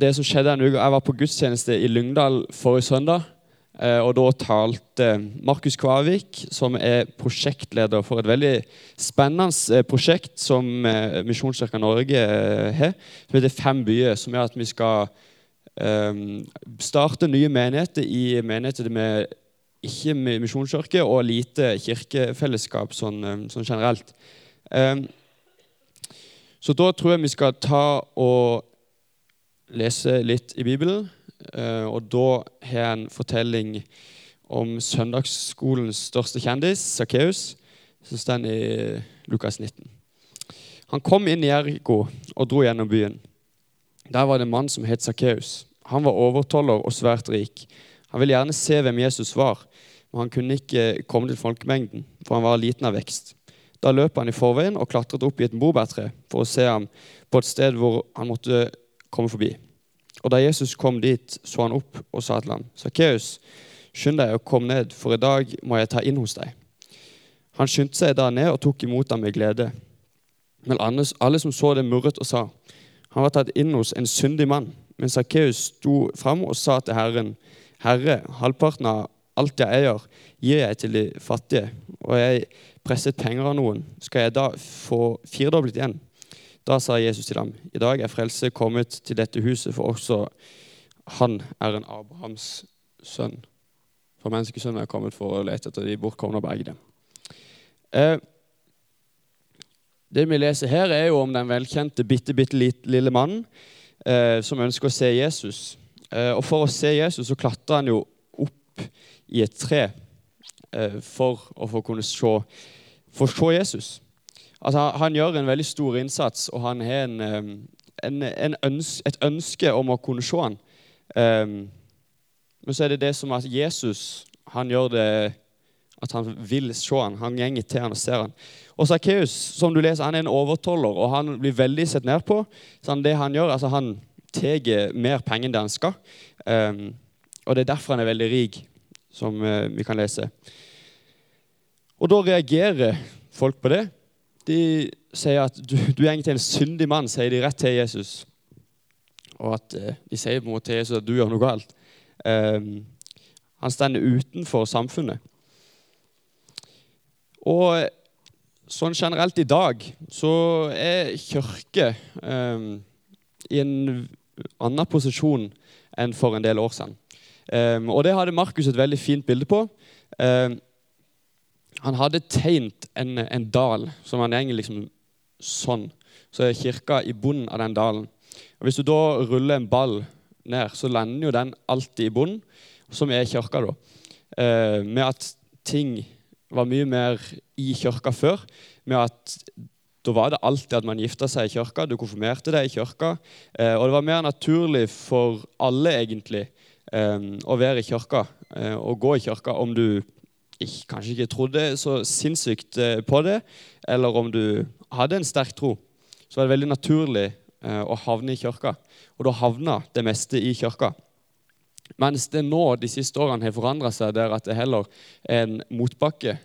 det som skjedde en uke, Jeg var på gudstjeneste i Lyngdal forrige søndag. Eh, og Da talte Markus Kvavik, som er prosjektleder for et veldig spennende eh, prosjekt som eh, Misjonskirka Norge har, som heter Fem byer. Som gjør at vi skal starte nye menigheter i menigheter med ikke misjonskirke og lite kirkefellesskap sånn, sånn generelt. Så da tror jeg vi skal ta og lese litt i Bibelen. Eh, og da har jeg en fortelling om søndagsskolens største kjendis, Sakkeus, som står i Lukas 19. Han kom inn i Ergo og dro gjennom byen. Der var det en mann som het Sakkeus. Han var overtoller og svært rik. Han ville gjerne se hvem Jesus var, men han kunne ikke komme til folkemengden, for han var liten av vekst. Da løp han i forveien og klatret opp i et morbærtre for å se ham på et sted hvor han måtte komme forbi. Og Da Jesus kom dit, så han opp og sa til ham, 'Sakkeus, skynd deg og kom ned, for i dag må jeg ta inn hos deg.' Han skyndte seg da ned og tok imot ham med glede. Men alle som så det, murret og sa, 'Han var tatt inn hos en syndig mann.' Men Sakkeus sto fram og sa til Herren, 'Herre, halvparten av alt jeg eier, gir jeg til de fattige.' 'Og jeg presset penger av noen, skal jeg da få firdoblet igjen?' Da sa Jesus til ham, i dag er frelse kommet til dette huset, for også han er en Abrahams sønn. For menneskesønnen er kommet for å lete etter de bortkomne og berge dem. Eh, det vi leser her, er jo om den velkjente bitte, bitte lille mannen eh, som ønsker å se Jesus. Eh, og For å se Jesus så klatrer han jo opp i et tre eh, for å få kunne se, få se Jesus. Altså, han gjør en veldig stor innsats, og han har en, en, en ønske, et ønske om å kunne se han. Um, men så er det det som at Jesus han gjør det at han vil se han. Han gjenger til han og ser han. Og Sakkeus som du leser, han er en overtoller, og han blir veldig sett ned på. Så det Han gjør, altså han tar mer penger enn det han skal. Um, og Det er derfor han er veldig rik, som uh, vi kan lese. Og Da reagerer folk på det de sier at du, du er egentlig en syndig mann, sier de rett til Jesus. Og at eh, de sier til Jesus at du gjør noe galt. Um, han stender utenfor samfunnet. Og sånn generelt i dag så er kirke um, i en annen posisjon enn for en del år siden. Um, og det hadde Markus et veldig fint bilde på. Um, han hadde tegnet en, en, dal som han egentlig liksom sånn. Så er kirka i bunnen av den dalen. Og Hvis du da ruller en ball ned, så lander jo den alltid i bunnen, som er kirka. da. Eh, med at ting var mye mer i kirka før. Med at da var det alltid at man gifta seg i kirka, du konfirmerte deg i kirka. Eh, og det var mer naturlig for alle, egentlig, eh, å være i kirka eh, og gå i kirka om du ikke, kanskje ikke trodde så sinnssykt eh, på det, eller om du hadde en sterk tro, så var det veldig naturlig eh, å havne i kirka. Og da havna det meste i kirka. Mens det nå de siste årene har forandra seg der at det heller er en motbakke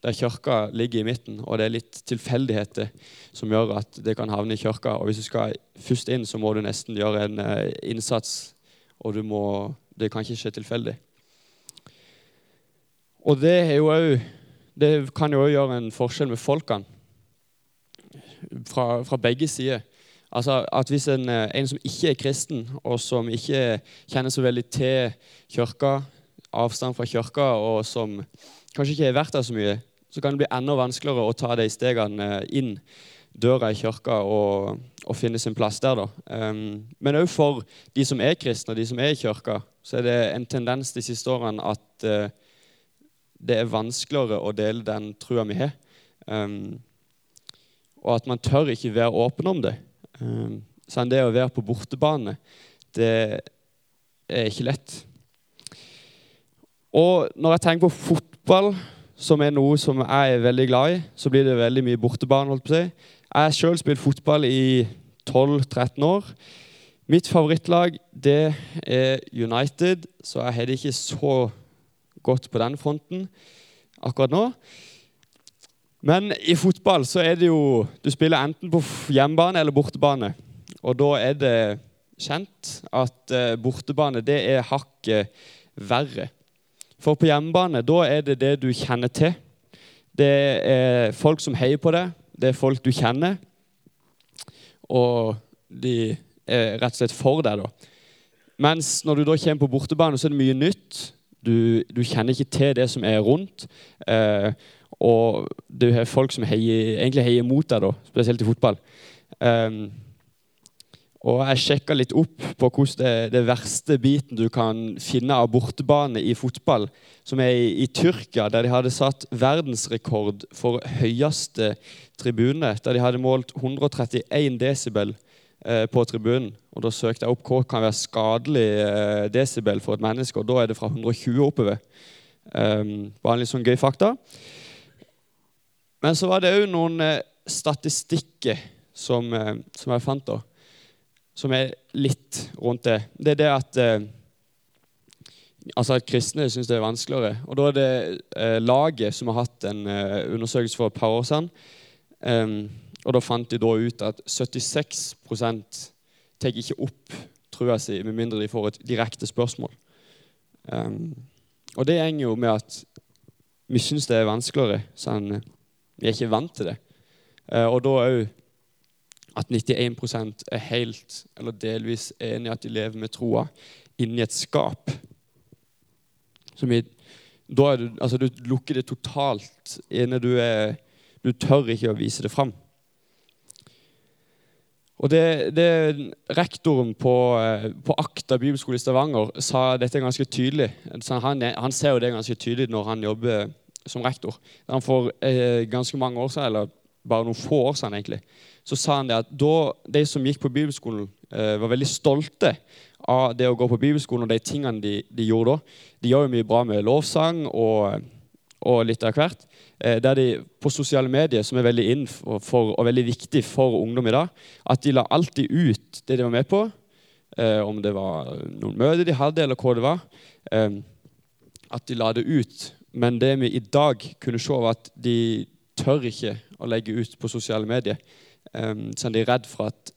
der kirka ligger i midten, og det er litt tilfeldigheter som gjør at det kan havne i kirka. Og hvis du skal først inn, så må du nesten gjøre en eh, innsats, og må, det kan ikke skje tilfeldig. Og det, også, det kan jo òg gjøre en forskjell med folkene. Fra, fra begge sider. Altså at Hvis en, en, som ikke er kristen, og som ikke kjenner så veldig til kirka, avstand fra kirka, og som kanskje ikke har vært der så mye, så kan det bli enda vanskeligere å ta de stegene inn døra i kirka og, og finne sin plass der. da. Um, men òg for de som er kristne, og de som er i kirka, så er det en tendens de siste årene at uh, det er vanskeligere å dele den trua vi har. Um, og at man tør ikke være åpen om det. Um, sånn det å være på bortebane, det er ikke lett. Og når jeg tenker på fotball, som er noe som jeg er veldig glad i, så blir det veldig mye bortebane. holdt på si. Jeg har sjøl spilt fotball i 12-13 år. Mitt favorittlag det er United, så jeg har det ikke så godt på den fronten akkurat nå. Men i fotball så er det jo Du spiller enten på hjemmebane eller bortebane. Og da er det kjent at eh, bortebane det er hakket verre. For på hjemmebane da er det det du kjenner til. Det er folk som heier på deg. Det er folk du kjenner. Og de er rett og slett for deg. da. Mens når du da kommer på bortebane, så er det mye nytt. Du, du kjenner ikke til det som er rundt. Eh, og du har folk som heier, egentlig heier mot deg, da, spesielt i fotball. Um, og jeg sjekka litt opp på hvordan det, det, verste biten du kan finne av bortebane i fotball, som er i, i, Tyrkia, der de hadde satt verdensrekord for høyeste tribune. Der de hadde målt 131 desibel på tribunen. Og Da søkte jeg opp hva kan være skadelig eh, desibel for et menneske, og da er det fra 120 oppover. Um, bare en litt sånn gøy fakta. Men så var det òg noen eh, statistikker som, eh, som jeg fant. da som er litt rundt det. Det er det at, eh, altså at kristne syns det er vanskeligere. Og da er det eh, laget som har hatt en eh, undersøkelse for et par år siden. Um, og da fant de da ut at 76% tar ikke opp trua si med mindre de får et direkte spørsmål. Um, og det henger jo med at vi syns det er vanskeligere. Sånn, vi er ikke vant til det. Uh, og da òg at 91 er helt eller delvis enig i at de lever med troa inni et skap. Vi, da er du, altså du lukker det totalt inne. Du, er, du tør ikke å vise det fram. Og det, det, Rektoren på, på, Akta bibelskole i Stavanger sa dette ganske tydelig. Han, han, ser jo det ganske tydelig når han jobber som rektor. Han får eh, ganske mange år siden, eller bare noen få år siden, egentlig, så sa han det at da de som gikk på bibelskolen, eh, var veldig stolte av det å gå på bibelskolen og de tingene de, de gjorde da. De gjør jo mye bra med lovsang og, og litt av hvert. Eh, der de på sosiale medier, som er veldig inn for, for, og veldig viktig for ungdom i dag, at de la alltid ut det de var med på. Eh, om det var noen møter de hadde, eller hva det var. Eh, at de la det ut. Men det vi i dag kunne se, var at de tør ikke å legge ut på sosiale medier. Eh, så de er redd for at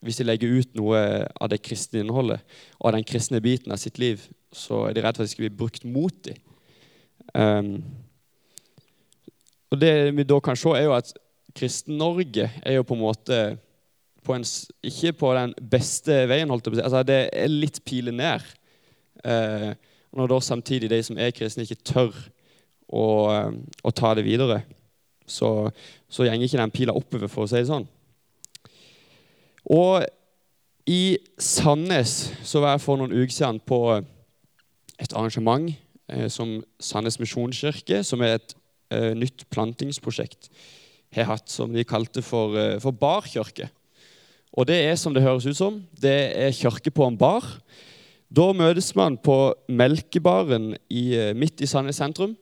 hvis de legger ut noe av det kristne innholdet og av den kristne biten av sitt liv, så er de redd for at de skal bli brukt mot dem. Um, og det vi da kan se, er jo at Kristen-Norge er jo på en måte på en, ikke på den beste veien. holdt jeg på å si. Altså, det er litt pile ned. Uh, når da samtidig de som er kristne, ikke tør å, å ta det videre så, så gjenger ikke den pila oppover, for å si det sånn. Og i Sandnes så var jeg for noen uker siden på et arrangement som Sandnes misjonskirke, som er et eh, nytt plantingsprosjekt, har hatt, som de kalte for, eh, for barkirke. Og det er som det høres ut som. Det er kirke på en bar. Da møtes man på Melkebaren i, eh, midt i Sandnes sentrum.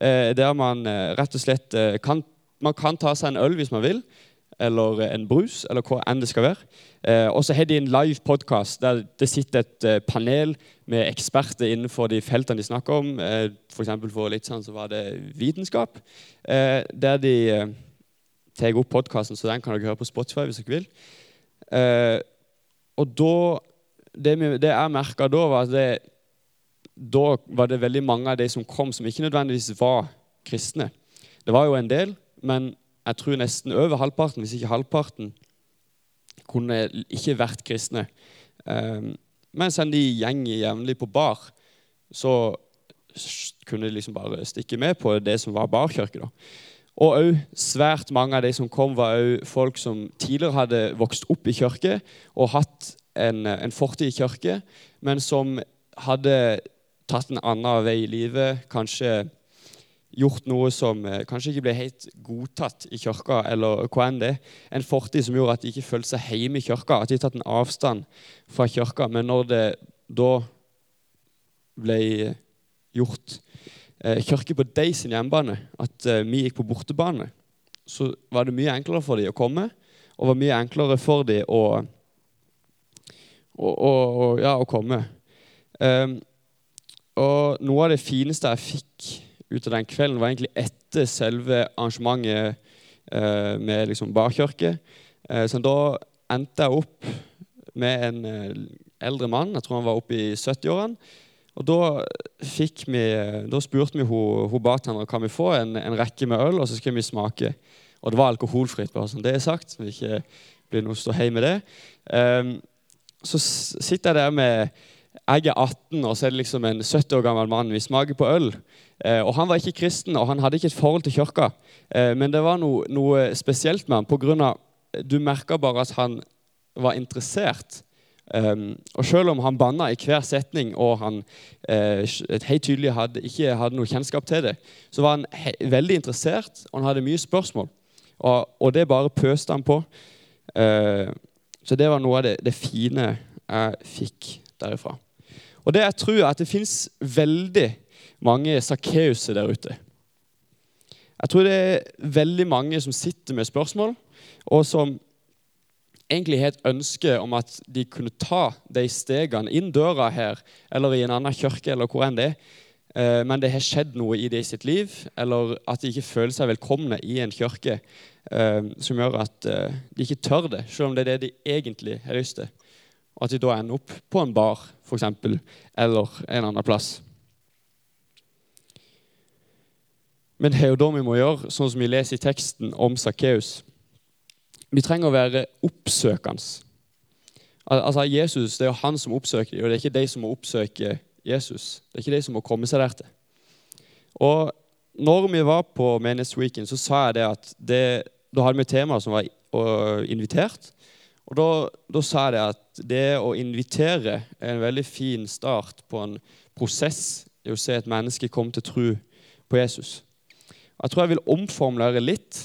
Eh, der man eh, rett og slett eh, kan, man kan ta seg en øl hvis man vil, eller en brus, eller hva enn det skal være. og så har de en live podkast der det sitter et panel med eksperter innenfor de feltene de snakker om. Eh, F.eks. For, for litt sånn så var det vitenskap. der de tar opp podkasten, så den kan dere høre på Spotify hvis dere vil. og da det, det jeg merka da, var at det da var det veldig mange av de som kom, som ikke nødvendigvis var kristne. Det var jo en del, men jeg tror nesten over halvparten, hvis ikke halvparten, kunne ikke vært kristne. Men siden de gjenger jevnlig på bar, så kunne de liksom bare stikke med på det som var barkirke. Og òg svært mange av de som kom, var òg folk som tidligere hadde vokst opp i kirke og hatt en, en fortid i kirke, men som hadde tatt en annen vei i livet, kanskje gjort noe som eh, kanskje ikke ble helt godtatt i kirka, eller hva enn det En fortid som gjorde at de ikke følte seg hjemme i kirka, at de tatt en avstand fra kirka. Men når det da ble gjort eh, kirke på de sin hjemmebane, at eh, vi gikk på bortebane, så var det mye enklere for dem å komme, og var mye enklere for dem å, å, å, ja, å komme. Um, og noe av det fineste jeg fikk ut av den kvelden, var egentlig etter selve arrangementet eh, med liksom barkirke. Eh, så da endte jeg opp med en eh, eldre mann. Jeg tror han var oppe i 70-årene. Og da, fikk vi, da spurte vi hun, hun bartenderen kan vi få en, en, rekke med øl, og så skulle vi smake. Og det var alkoholfritt, bare sånn det er sagt. så vi ikke blir noe ståhei med det. Um, så sitter jeg der med Jeg er 18, og så er det liksom en 70 år gammel mann. Vi smaker på øl. Uh, og Han var ikke kristen, og han hadde ikke et forhold til kirka. Uh, men det var noe, noe spesielt med ham. Grunn av, du merka bare at han var interessert Um, og Selv om han banna i hver setning og han helt tydelig hadde, ikke hadde noe kjennskap til det, så var han veldig interessert, og han hadde mye spørsmål. Og, og det bare pøste han på. Så det var noe av det, det, fine jeg fikk derifra. Og det jeg tror er at det fins veldig mange Sakkeuser der ute. Jeg tror det er veldig mange som sitter med spørsmål, og som egentlig har et ønske om at de kunne ta de stegene inn døra her eller i en annen kirke, eller hvor enn det er, eh, men det har skjedd noe i det i sitt liv, eller at de ikke føler seg velkomne i en kirke eh, som gjør at eh, de ikke tør det, selv om det er det de egentlig har lyst til. Og at de da ender opp på en bar, f.eks., eller en annen plass. Men det er jo da vi må gjøre, sånn som vi leser i teksten om Sakkeus. Vi trenger å være oppsøkende. Altså Jesus, Det er jo han som oppsøker dem, og det er ikke de som må oppsøke Jesus. Det er ikke de som må komme seg der til. Og når vi var på Menighetsweekend, så sa jeg det at det, da hadde vi et tema som var invitert. Og da, da, sa jeg det at det å invitere er en veldig fin start på en prosess i å se et menneske komme til tro på Jesus. Jeg tror jeg vil omformulere litt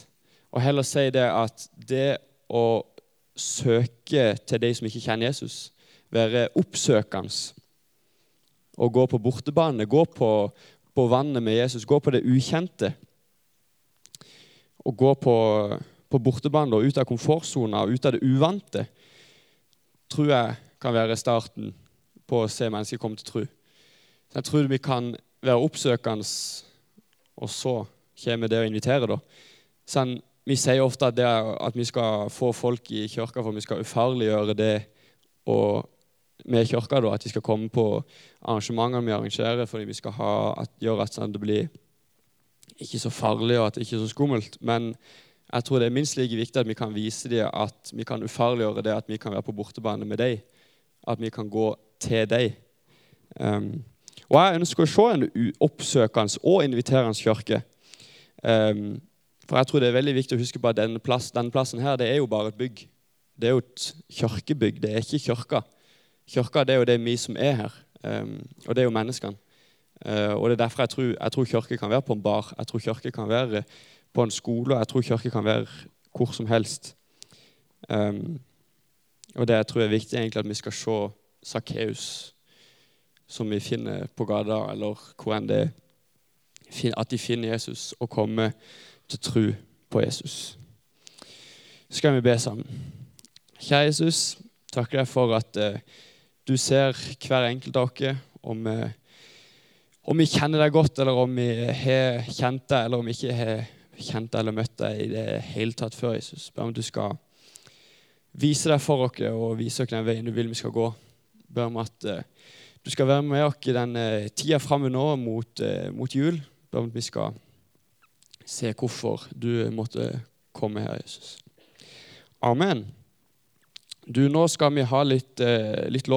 og heller si det at det å søke til de som ikke kjenner Jesus, være oppsøkende og gå på bortebane, gå på, på vannet med Jesus, gå på det ukjente. Og gå på, på bortebane og ut av komfortsona og ut av det uvante, tror jeg kan være starten på å se mennesker komme til tro. Jeg tror vi kan være oppsøkende, og så kommer det å invitere. da. Sånn, vi sier ofte at, at, vi skal få folk i kirka for vi skal ufarliggjøre det og med kirka. Da, at de skal komme på arrangementene vi arrangerer fordi vi skal ha, at, gjøre at sånn, det blir ikke så farlig og at det ikke er så skummelt. Men jeg tror det er minst like viktig at vi kan vise dem at vi kan ufarliggjøre det at vi kan være på bortebane med dem. At vi kan gå til dem. Um, og jeg ønsker å se en oppsøkende og inviterende kirke. Um, for jeg tror det er veldig viktig å huske på at denne, plass, denne plassen her, det er jo bare et bygg. Det er jo et kirkebygg, det er ikke kirka. Kirka det er jo det vi som er her, um, og det er jo menneskene. Uh, og Det er derfor jeg tror, jeg tror kirke kan være på en bar, jeg tror kirke kan være på en skole, og jeg tror kirke kan være hvor som helst. Um, og det jeg tror er viktig, egentlig at vi skal se Sakkeus, som vi finner på gata, eller hvor enn det er. At de finner Jesus og kommer til tro på Jesus. Så skal vi be sammen. Kjære Jesus, takker deg for at eh, du ser hver enkelt av oss. Om, eh, om, vi kjenner deg godt, eller om vi har kjent deg, eller om vi ikke har kjent deg eller møtt deg i det hele tatt før. Jesus. Ber om du skal vise deg for oss og vise oss den veien du vil vi skal gå. Ber om at eh, du skal være med oss den tida framover nå mot, mot jul. Om at vi skal se hvorfor du måtte komme her, Jesus. Amen. Du, Nå skal vi ha litt, eh, litt